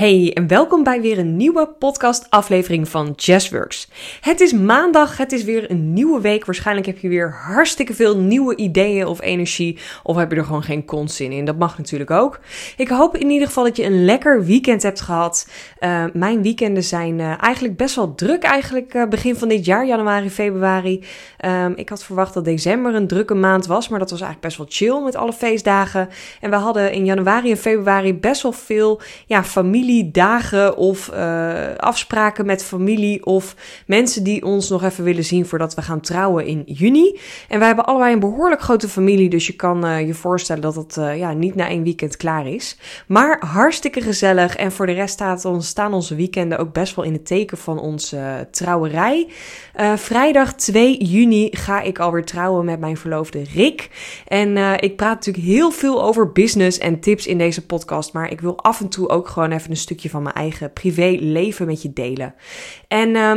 Hey en welkom bij weer een nieuwe podcast-aflevering van Jazzworks. Het is maandag, het is weer een nieuwe week. Waarschijnlijk heb je weer hartstikke veel nieuwe ideeën of energie. Of heb je er gewoon geen zin in. Dat mag natuurlijk ook. Ik hoop in ieder geval dat je een lekker weekend hebt gehad. Uh, mijn weekenden zijn uh, eigenlijk best wel druk, eigenlijk uh, begin van dit jaar, januari, februari. Um, ik had verwacht dat december een drukke maand was, maar dat was eigenlijk best wel chill met alle feestdagen. En we hadden in januari en februari best wel veel ja, familie dagen of uh, afspraken met familie of mensen die ons nog even willen zien voordat we gaan trouwen in juni. En wij hebben allebei een behoorlijk grote familie, dus je kan uh, je voorstellen dat het uh, ja, niet na één weekend klaar is. Maar hartstikke gezellig en voor de rest staat ons, staan onze weekenden ook best wel in het teken van onze trouwerij. vrijdag 2 juni ga ik alweer trouwen met mijn verloofde Rick. En ik praat natuurlijk heel veel over business en tips in deze podcast, maar ik wil af en toe ook gewoon even een stukje van mijn eigen privéleven met je delen. En uh,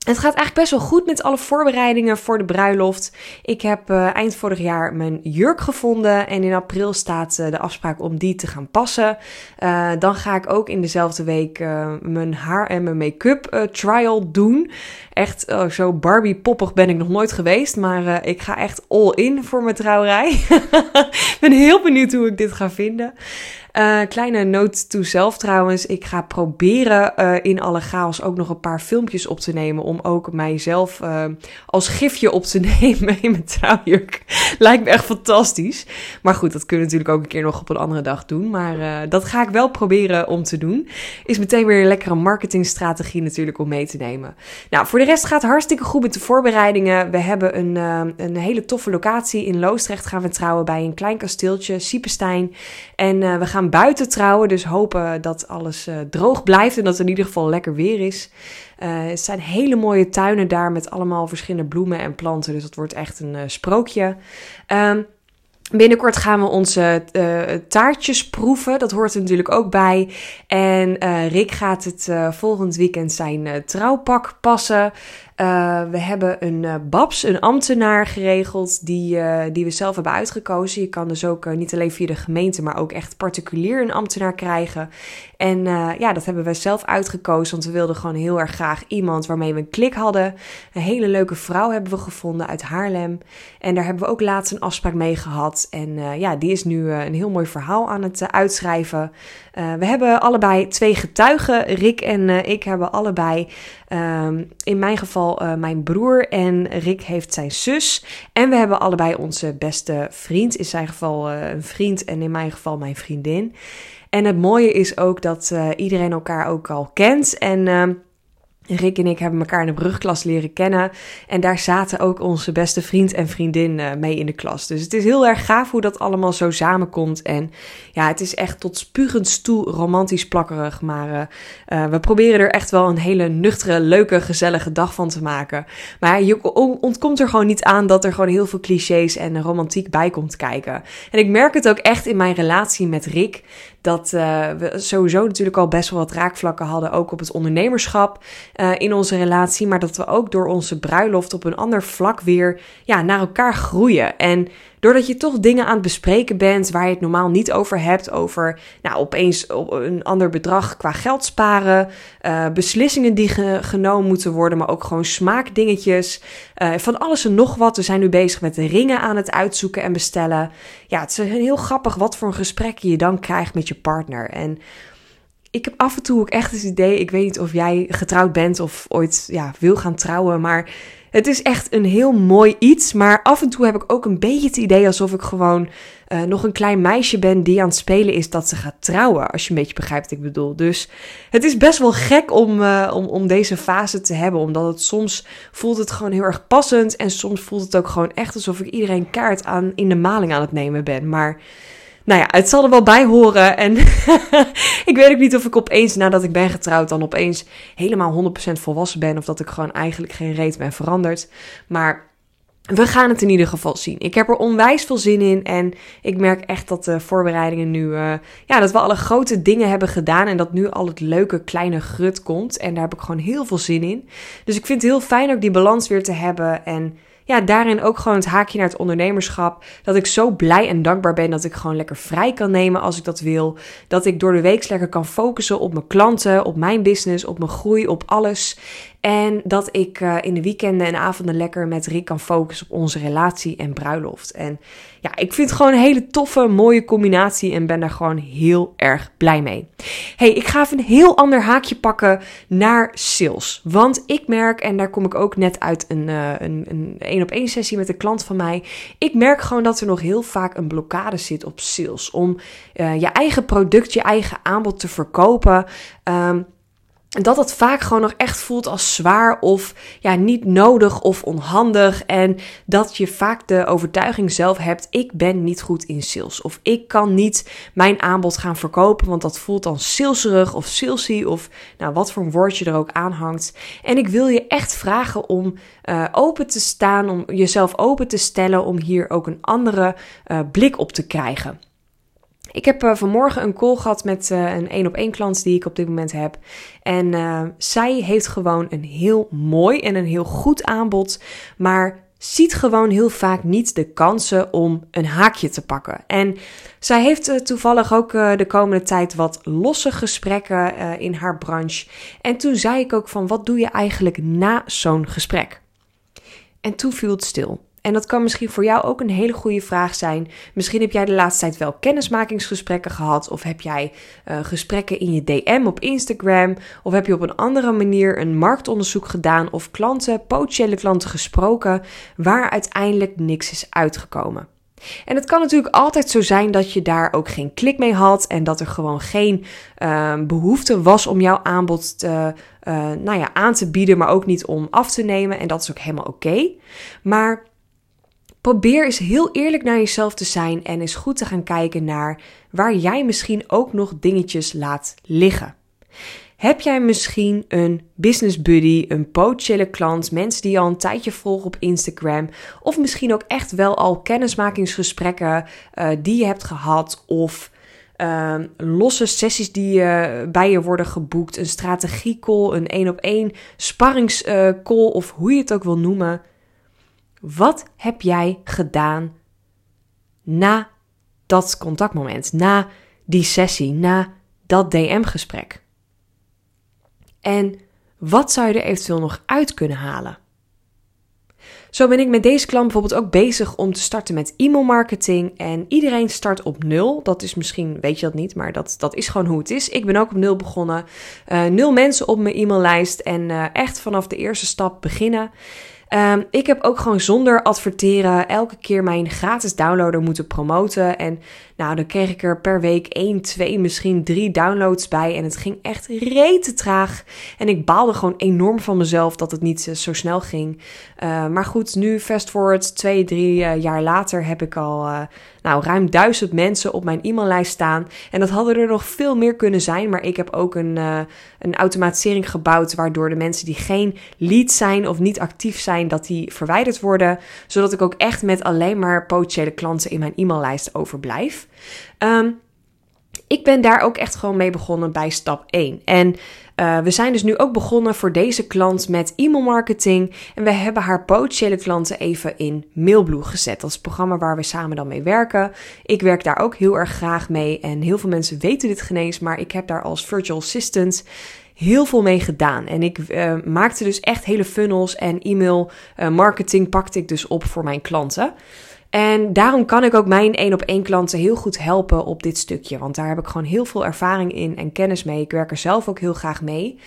het gaat eigenlijk best wel goed met alle voorbereidingen voor de bruiloft. Ik heb uh, eind vorig jaar mijn jurk gevonden en in april staat uh, de afspraak om die te gaan passen. Uh, dan ga ik ook in dezelfde week mijn haar en mijn make-up trial doen. Echt zo Barbie-poppig ben ik nog nooit geweest, maar ik ga echt all in voor mijn trouwerij. ben heel benieuwd hoe ik dit ga vinden. Uh, kleine note to zelf trouwens. Ik ga proberen uh, in alle chaos ook nog een paar filmpjes op te nemen. Om ook mijzelf uh, als gifje op te nemen in mijn trouwjurk. Lijkt me echt fantastisch. Maar goed, dat kunnen we natuurlijk ook een keer nog op een andere dag doen. Maar dat ga ik wel proberen om te doen. Is meteen weer een lekkere marketingstrategie natuurlijk om mee te nemen. Nou, voor de rest gaat hartstikke goed met de voorbereidingen. We hebben een, een hele toffe locatie in Loosdrecht gaan we trouwen bij een klein kasteeltje, Siepenstein. En we gaan buiten trouwen. Dus hopen dat alles uh, droog blijft en dat het in ieder geval lekker weer is. Uh, het zijn hele mooie tuinen daar met allemaal verschillende bloemen en planten. Dus dat wordt echt een uh, sprookje. Um, Binnenkort gaan we onze taartjes proeven. Dat hoort er natuurlijk ook bij. En Rick gaat het volgend weekend zijn trouwpak passen. Uh, we hebben een uh, Babs, een ambtenaar geregeld, die, uh, die we zelf hebben uitgekozen. Je kan dus ook niet alleen via de gemeente, maar ook echt particulier een ambtenaar krijgen. En ja, dat hebben we zelf uitgekozen, want we wilden gewoon heel erg graag iemand waarmee we een klik hadden. Een hele leuke vrouw hebben we gevonden uit Haarlem. En daar hebben we ook laatst een afspraak mee gehad. En ja, die is nu een heel mooi verhaal aan het uitschrijven. we hebben allebei twee getuigen. Rick en ik hebben allebei um, in mijn geval uh, mijn broer en Rick heeft zijn zus. En we hebben allebei onze beste vriend. In zijn geval uh, een vriend en in mijn geval mijn vriendin. En het mooie is ook dat uh, iedereen elkaar ook al kent. En ehm, Rick en ik hebben elkaar in de brugklas leren kennen. En daar zaten ook onze beste vriend en vriendin uh, mee in de klas. Dus het is heel erg gaaf hoe dat allemaal zo samenkomt. En ja, het is echt tot spuugend toe romantisch plakkerig. Maar uh, uh, we proberen er echt wel een hele nuchtere, leuke, gezellige dag van te maken. Maar je ontkomt er gewoon niet aan dat er gewoon heel veel clichés en romantiek bij komt kijken. En ik merk het ook echt in mijn relatie met Rick dat we sowieso natuurlijk al best wel wat raakvlakken hadden, ook op het ondernemerschap uh, in onze relatie, maar dat we ook door onze bruiloft op een ander vlak weer ja, naar elkaar groeien. En doordat je toch dingen aan het bespreken bent waar je het normaal niet over hebt, over nou, opeens een ander bedrag qua geld sparen, uh, beslissingen die ge genomen moeten worden, maar ook gewoon smaakdingetjes, uh, van alles en nog wat. We zijn nu bezig met de ringen aan het uitzoeken en bestellen. Ja, het is heel grappig wat voor een gesprek je dan krijgt met je partner. En ik heb af en toe ook echt het idee, ik weet niet of jij getrouwd bent of ooit ja, wil gaan trouwen, maar het is echt een heel mooi iets. Maar af en toe heb ik ook een beetje het idee alsof ik gewoon uh, nog een klein meisje ben die aan het spelen is dat ze gaat trouwen. Als je een beetje begrijpt wat ik bedoel. Dus het is best wel gek om, uh, om, om deze fase te hebben. Omdat het soms voelt het gewoon heel erg passend. En soms voelt het ook gewoon echt alsof ik iedereen kaart aan in de maling aan het nemen ben. Maar nou ja, het zal er wel bij horen. En ik weet ook niet of ik opeens, nadat ik ben getrouwd, dan opeens helemaal 100% volwassen ben. Of dat ik gewoon eigenlijk geen reet ben veranderd. Maar we gaan het in ieder geval zien. Ik heb er onwijs veel zin in. En ik merk echt dat de voorbereidingen nu. Uh, ja, dat we alle grote dingen hebben gedaan. En dat nu al het leuke kleine grut komt. En daar heb ik gewoon heel veel zin in. Dus ik vind het heel fijn ook die balans weer te hebben. En ja, daarin ook gewoon het haakje naar het ondernemerschap. Dat ik zo blij en dankbaar ben dat ik gewoon lekker vrij kan nemen als ik dat wil. Dat ik door de week lekker kan focussen op mijn klanten, op mijn business, op mijn groei, op alles. En dat ik uh, in de weekenden en avonden lekker met Rick kan focussen op onze relatie en bruiloft. En ja, ik vind het gewoon een hele toffe, mooie combinatie en ben daar gewoon heel erg blij mee. Hey, ik ga even een heel ander haakje pakken naar sales. Want ik merk, en daar kom ik ook net uit een uh, een, een, een op één sessie met een klant van mij. Ik merk gewoon dat er nog heel vaak een blokkade zit op sales. Om uh, je eigen product, je eigen aanbod te verkopen. En dat het vaak gewoon nog echt voelt als zwaar of ja, niet nodig of onhandig. En dat je vaak de overtuiging zelf hebt: ik ben niet goed in sales. Of ik kan niet mijn aanbod gaan verkopen, want dat voelt dan saleserig of salesy. Of nou, wat voor een woordje er ook aan hangt. En ik wil je echt vragen om uh, open te staan, om jezelf open te stellen, om hier ook een andere uh, blik op te krijgen. Ik heb uh, vanmorgen een call gehad met uh, een één op één klant die ik op dit moment heb. En uh, zij heeft gewoon een heel mooi en een heel goed aanbod, maar ziet gewoon heel vaak niet de kansen om een haakje te pakken. En zij heeft toevallig ook de komende tijd wat losse gesprekken in haar branche. En toen zei ik ook van wat doe je eigenlijk na zo'n gesprek? En toen viel het stil. En dat kan misschien voor jou ook een hele goede vraag zijn. Misschien heb jij de laatste tijd wel kennismakingsgesprekken gehad. Of heb jij uh, gesprekken in je DM op Instagram. Of heb je op een andere manier een marktonderzoek gedaan. Of klanten, potentiële klanten gesproken. Waar uiteindelijk niks is uitgekomen. En het kan natuurlijk altijd zo zijn dat je daar ook geen klik mee had. En dat er gewoon geen uh, behoefte was om jouw aanbod te, uh, nou ja, aan te bieden. Maar ook niet om af te nemen. En dat is ook helemaal oké. Maar Probeer eens heel eerlijk naar jezelf te zijn en eens goed te gaan kijken naar waar jij misschien ook nog dingetjes laat liggen. Heb jij misschien een business buddy, een potentiële klant, mensen die je al een tijdje volgen op Instagram, of misschien ook echt wel al kennismakingsgesprekken uh, die je hebt gehad, of uh, losse sessies die uh, bij je worden geboekt, een strategiecall, een één op één sparringscall, of hoe je het ook wil noemen. Wat heb jij gedaan na dat contactmoment, na die sessie, na dat DM-gesprek? En wat zou je er eventueel nog uit kunnen halen? Zo ben ik met deze klant bijvoorbeeld ook bezig om te starten met e-mailmarketing. En iedereen start op nul. Dat is misschien, weet je dat niet, maar dat, dat is gewoon hoe het is. Ik ben ook op nul begonnen. Uh, nul mensen op mijn e-maillijst. En uh, echt vanaf de eerste stap beginnen. Um, ik heb ook gewoon zonder adverteren elke keer mijn gratis downloader moeten promoten. En nou, dan kreeg ik er per week 1, 2, misschien 3 downloads bij. En het ging echt rete traag. En ik baalde gewoon enorm van mezelf dat het niet zo snel ging. Uh, maar goed, nu fast forward 2, 3 uh, jaar later heb ik al uh, nou, ruim duizend mensen op mijn e-maillijst staan. En dat hadden er nog veel meer kunnen zijn. Maar ik heb ook een, een automatisering gebouwd waardoor de mensen die geen lead zijn of niet actief zijn, dat die verwijderd worden. Zodat ik ook echt met alleen maar potentiële klanten in mijn e-maillijst overblijf. Um, ik ben daar ook echt gewoon mee begonnen bij stap 1. En uh, we zijn dus nu ook begonnen voor deze klant met e-mailmarketing. En we hebben haar potentiële klanten even in Mailblue gezet. Dat is het programma waar we samen dan mee werken. Ik werk daar ook heel erg graag mee. En heel veel mensen weten dit genees, maar ik heb daar als virtual assistant heel veel mee gedaan. En ik uh, maakte dus echt hele funnels en e-mail uh, marketing pakte ik dus op voor mijn klanten. En daarom kan ik ook mijn één op één klanten heel goed helpen op dit stukje. Want daar heb ik gewoon heel veel ervaring in en kennis mee. Ik werk er zelf ook heel graag mee.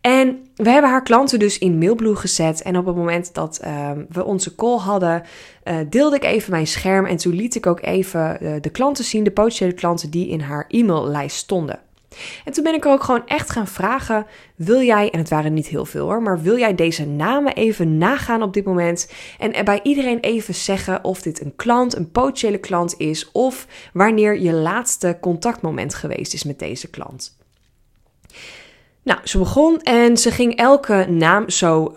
En we hebben haar klanten dus in Mailblue gezet. En op het moment dat uh, we onze call hadden, uh, deelde ik even mijn scherm. En toen liet ik ook even uh, de klanten zien, de potentiële klanten die in haar e-maillijst stonden. En toen ben ik ook gewoon echt gaan vragen: wil jij, en het waren niet heel veel hoor, maar wil jij deze namen even nagaan op dit moment? En bij iedereen even zeggen of dit een klant, een potentiële klant is, of wanneer je laatste contactmoment geweest is met deze klant. Nou, ze begon en ze ging elke naam zo, uh,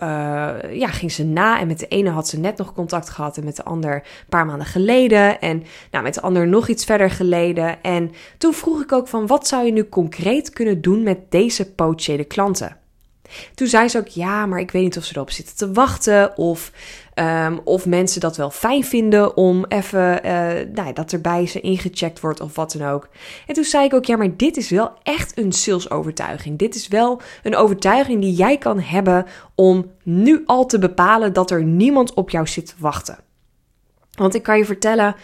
ja, ging ze na. En met de ene had ze net nog contact gehad en met de ander een paar maanden geleden. En nou, met de ander nog iets verder geleden. En toen vroeg ik ook van, wat zou je nu concreet kunnen doen met deze potentiële klanten? Toen zei ze ook, ja, maar ik weet niet of ze erop zitten te wachten. Of, um, of mensen dat wel fijn vinden om even, uh, nou, dat erbij ze ingecheckt wordt of wat dan ook. En toen zei ik ook, ja, maar dit is wel echt een salesovertuiging. Dit is wel een overtuiging die jij kan hebben om nu al te bepalen dat er niemand op jou zit te wachten. Want ik kan je vertellen,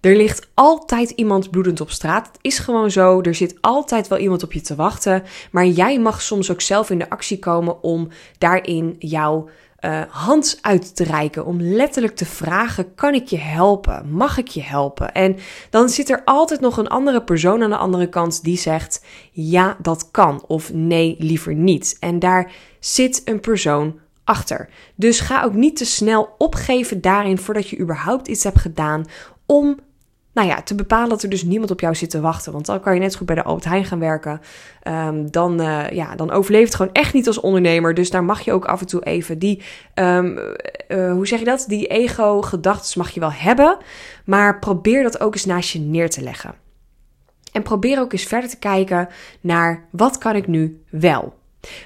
er ligt altijd iemand bloedend op straat. Het is gewoon zo. Er zit altijd wel iemand op je te wachten. Maar jij mag soms ook zelf in de actie komen om daarin jouw uh, hand uit te reiken. Om letterlijk te vragen: kan ik je helpen? Mag ik je helpen? En dan zit er altijd nog een andere persoon aan de andere kant die zegt: ja, dat kan. Of nee, liever niet. En daar zit een persoon achter. Dus ga ook niet te snel opgeven daarin voordat je überhaupt iets hebt gedaan om nou ja, te bepalen dat er dus niemand op jou zit te wachten. Want dan kan je net goed bij de Albert Heijn gaan werken. Um, dan, uh, ja, dan overleeft het gewoon echt niet als ondernemer. Dus daar mag je ook af en toe even die, um, uh, hoe zeg je dat? Die ego-gedachten mag je wel hebben. Maar probeer dat ook eens naast je neer te leggen. En probeer ook eens verder te kijken naar wat kan ik nu wel.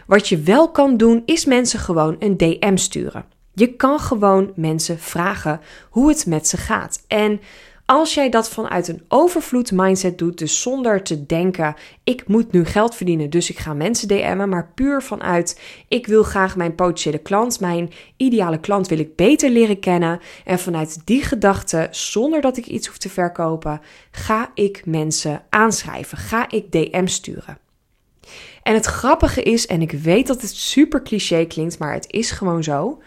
Wat je wel kan doen, is mensen gewoon een DM sturen. Je kan gewoon mensen vragen hoe het met ze gaat. En als jij dat vanuit een overvloed mindset doet, dus zonder te denken: ik moet nu geld verdienen, dus ik ga mensen DM'en, maar puur vanuit: ik wil graag mijn potentiële klant, mijn ideale klant wil ik beter leren kennen. En vanuit die gedachte, zonder dat ik iets hoef te verkopen, ga ik mensen aanschrijven, ga ik DM sturen. En het grappige is, en ik weet dat het super cliché klinkt, maar het is gewoon zo.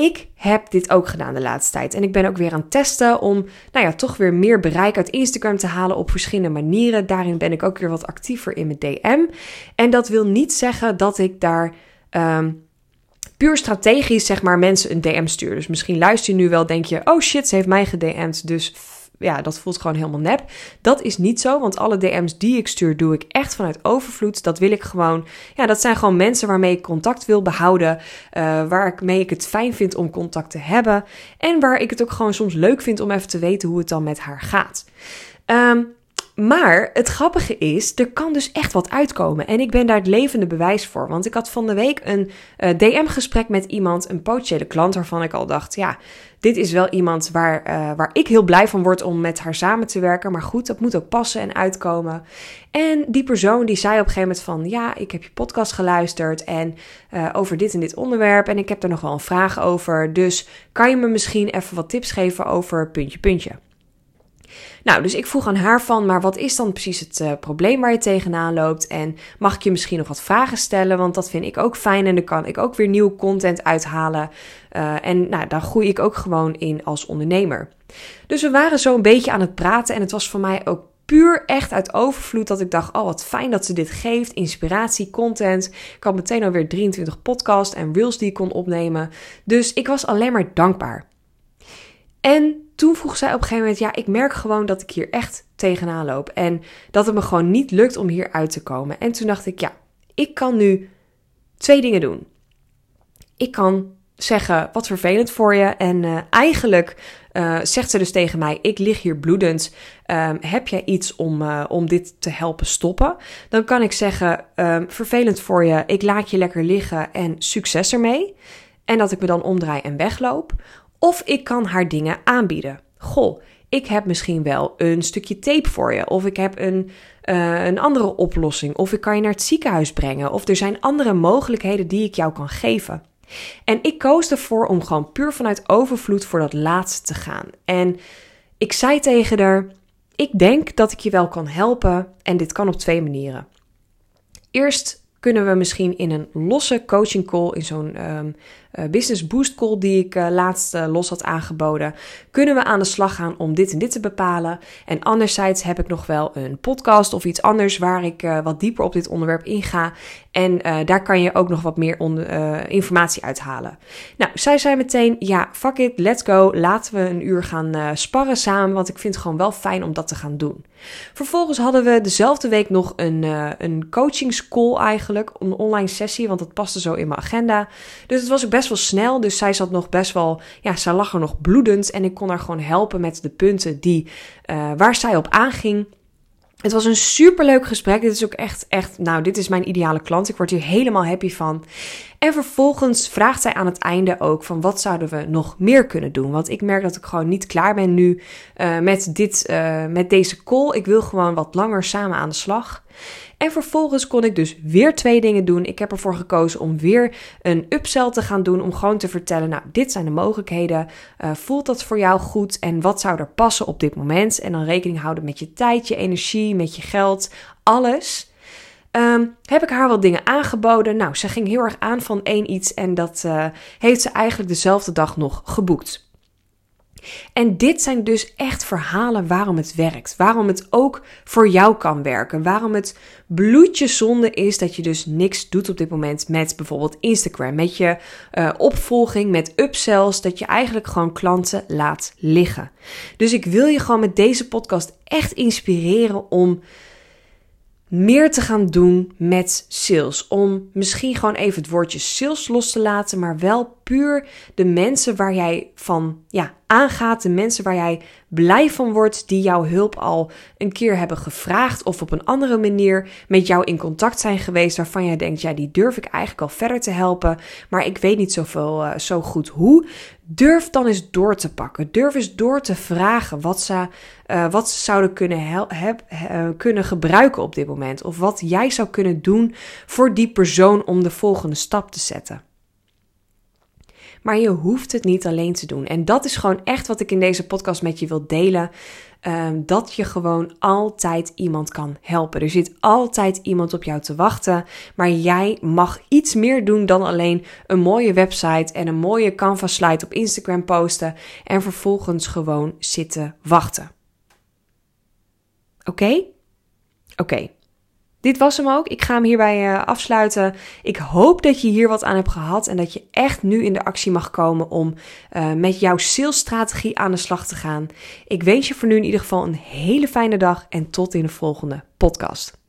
Ik heb dit ook gedaan de laatste tijd. En ik ben ook weer aan het testen om, nou ja, toch weer meer bereik uit Instagram te halen op verschillende manieren. Daarin ben ik ook weer wat actiever in mijn DM. En dat wil niet zeggen dat ik daar. Um, puur strategisch, zeg maar, mensen een DM stuur. Dus misschien luister je nu wel, denk je, oh shit, ze heeft mij gedM'd, dus ja, dat voelt gewoon helemaal nep. Dat is niet zo, want alle DM's die ik stuur, doe ik echt vanuit overvloed. Dat wil ik gewoon, ja, dat zijn gewoon mensen waarmee ik contact wil behouden, uh, waarmee ik het fijn vind om contact te hebben en waar ik het ook gewoon soms leuk vind om even te weten hoe het dan met haar gaat. Um, maar het grappige is, er kan dus echt wat uitkomen. En ik ben daar het levende bewijs voor. Want ik had van de week een uh, DM-gesprek met iemand, een potentiële klant, waarvan ik al dacht: ja, dit is wel iemand waar, uh, waar ik heel blij van word om met haar samen te werken. Maar goed, dat moet ook passen en uitkomen. En die persoon die zei op een gegeven moment van... ja, ik heb je podcast geluisterd en uh, over dit en dit onderwerp... en ik heb er nog wel een vraag over. Dus kan je me misschien even wat tips geven over puntje, puntje? Nou, dus ik vroeg aan haar van, maar wat is dan precies het uh, probleem waar je tegenaan loopt? En mag ik je misschien nog wat vragen stellen? Want dat vind ik ook fijn en dan kan ik ook weer nieuw content uithalen. Uh, en nou, daar groei ik ook gewoon in als ondernemer. Dus we waren zo een beetje aan het praten en het was voor mij ook puur echt uit overvloed dat ik dacht: oh wat fijn dat ze dit geeft. Inspiratie, content. Ik had meteen alweer 23 podcasts en reels die ik kon opnemen. Dus ik was alleen maar dankbaar. En toen vroeg zij op een gegeven moment: Ja, ik merk gewoon dat ik hier echt tegenaan loop. En dat het me gewoon niet lukt om hier uit te komen. En toen dacht ik: Ja, ik kan nu twee dingen doen. Ik kan zeggen: Wat vervelend voor je. En uh, eigenlijk uh, zegt ze dus tegen mij: Ik lig hier bloedend. Um, heb jij iets om, uh, om dit te helpen stoppen? Dan kan ik zeggen: um, Vervelend voor je. Ik laat je lekker liggen en succes ermee. En dat ik me dan omdraai en wegloop. Of ik kan haar dingen aanbieden. Goh, ik heb misschien wel een stukje tape voor je. Of ik heb een, uh, een andere oplossing. Of ik kan je naar het ziekenhuis brengen. Of er zijn andere mogelijkheden die ik jou kan geven. En ik koos ervoor om gewoon puur vanuit overvloed voor dat laatste te gaan. En ik zei tegen haar: Ik denk dat ik je wel kan helpen. En dit kan op twee manieren. Eerst kunnen we misschien in een losse coaching call, in zo'n uh, business boost call die ik uh, laatst uh, los had aangeboden, kunnen we aan de slag gaan om dit en dit te bepalen. En anderzijds heb ik nog wel een podcast of iets anders waar ik wat dieper op dit onderwerp inga. En daar kan je ook nog wat meer informatie uithalen. Nou, zij zei meteen: ja, fuck it, let's go. Laten we een uur gaan sparren samen, want ik vind het gewoon wel fijn om dat te gaan doen. Vervolgens hadden we dezelfde week nog een, een coachingscall eigenlijk, een online sessie, want dat paste zo in mijn agenda. Dus het was ook best best wel snel. Dus zij zat nog best wel, ja, zij lag er nog bloedend. En ik kon haar gewoon helpen met de punten die, uh, waar zij op aanging. Het was een superleuk gesprek. Dit is ook echt, echt, nou, dit is mijn ideale klant. Ik word hier helemaal happy van. En vervolgens vraagt zij aan het einde ook van wat zouden we nog meer kunnen doen? Want ik merk dat ik gewoon niet klaar ben nu uh, met, dit, uh, met deze call. Ik wil gewoon wat langer samen aan de slag. En vervolgens kon ik dus weer twee dingen doen. Ik heb ervoor gekozen om weer een upsell te gaan doen. Om gewoon te vertellen, nou, dit zijn de mogelijkheden. Uh, voelt dat voor jou goed? En wat zou er passen op dit moment? En dan rekening houden met je tijd, je energie, met je geld, alles. Um, heb ik haar wat dingen aangeboden. Nou, ze ging heel erg aan van één iets. En dat uh, heeft ze eigenlijk dezelfde dag nog geboekt. En dit zijn dus echt verhalen waarom het werkt. Waarom het ook voor jou kan werken. Waarom het bloedje zonde is dat je dus niks doet op dit moment met bijvoorbeeld Instagram. Met je uh, opvolging, met upsells. Dat je eigenlijk gewoon klanten laat liggen. Dus ik wil je gewoon met deze podcast echt inspireren om meer te gaan doen met sales. Om misschien gewoon even het woordje sales los te laten, maar wel puur de mensen waar jij van ja, aangaat, de mensen waar jij blij van wordt, die jouw hulp al een keer hebben gevraagd of op een andere manier met jou in contact zijn geweest, waarvan jij denkt, ja, die durf ik eigenlijk al verder te helpen, maar ik weet niet zoveel, uh, zo goed hoe. Durf dan eens door te pakken. Durf eens door te vragen wat ze, uh, wat zouden kunnen, heb, uh, kunnen gebruiken op dit moment. Of wat jij zou kunnen doen voor die persoon om de volgende stap te zetten. Maar je hoeft het niet alleen te doen. En dat is gewoon echt wat ik in deze podcast met je wil delen. Um, dat je gewoon altijd iemand kan helpen. Er zit altijd iemand op jou te wachten. Maar jij mag iets meer doen dan alleen een mooie website en een mooie Canva slide op Instagram posten. En vervolgens gewoon zitten wachten. Oké? Oké. Dit was hem ook. Ik ga hem hierbij uh, afsluiten. Ik hoop dat je hier wat aan hebt gehad en dat je echt nu in de actie mag komen om uh, met jouw salesstrategie aan de slag te gaan. Ik wens je voor nu in ieder geval een hele fijne dag en tot in de volgende podcast.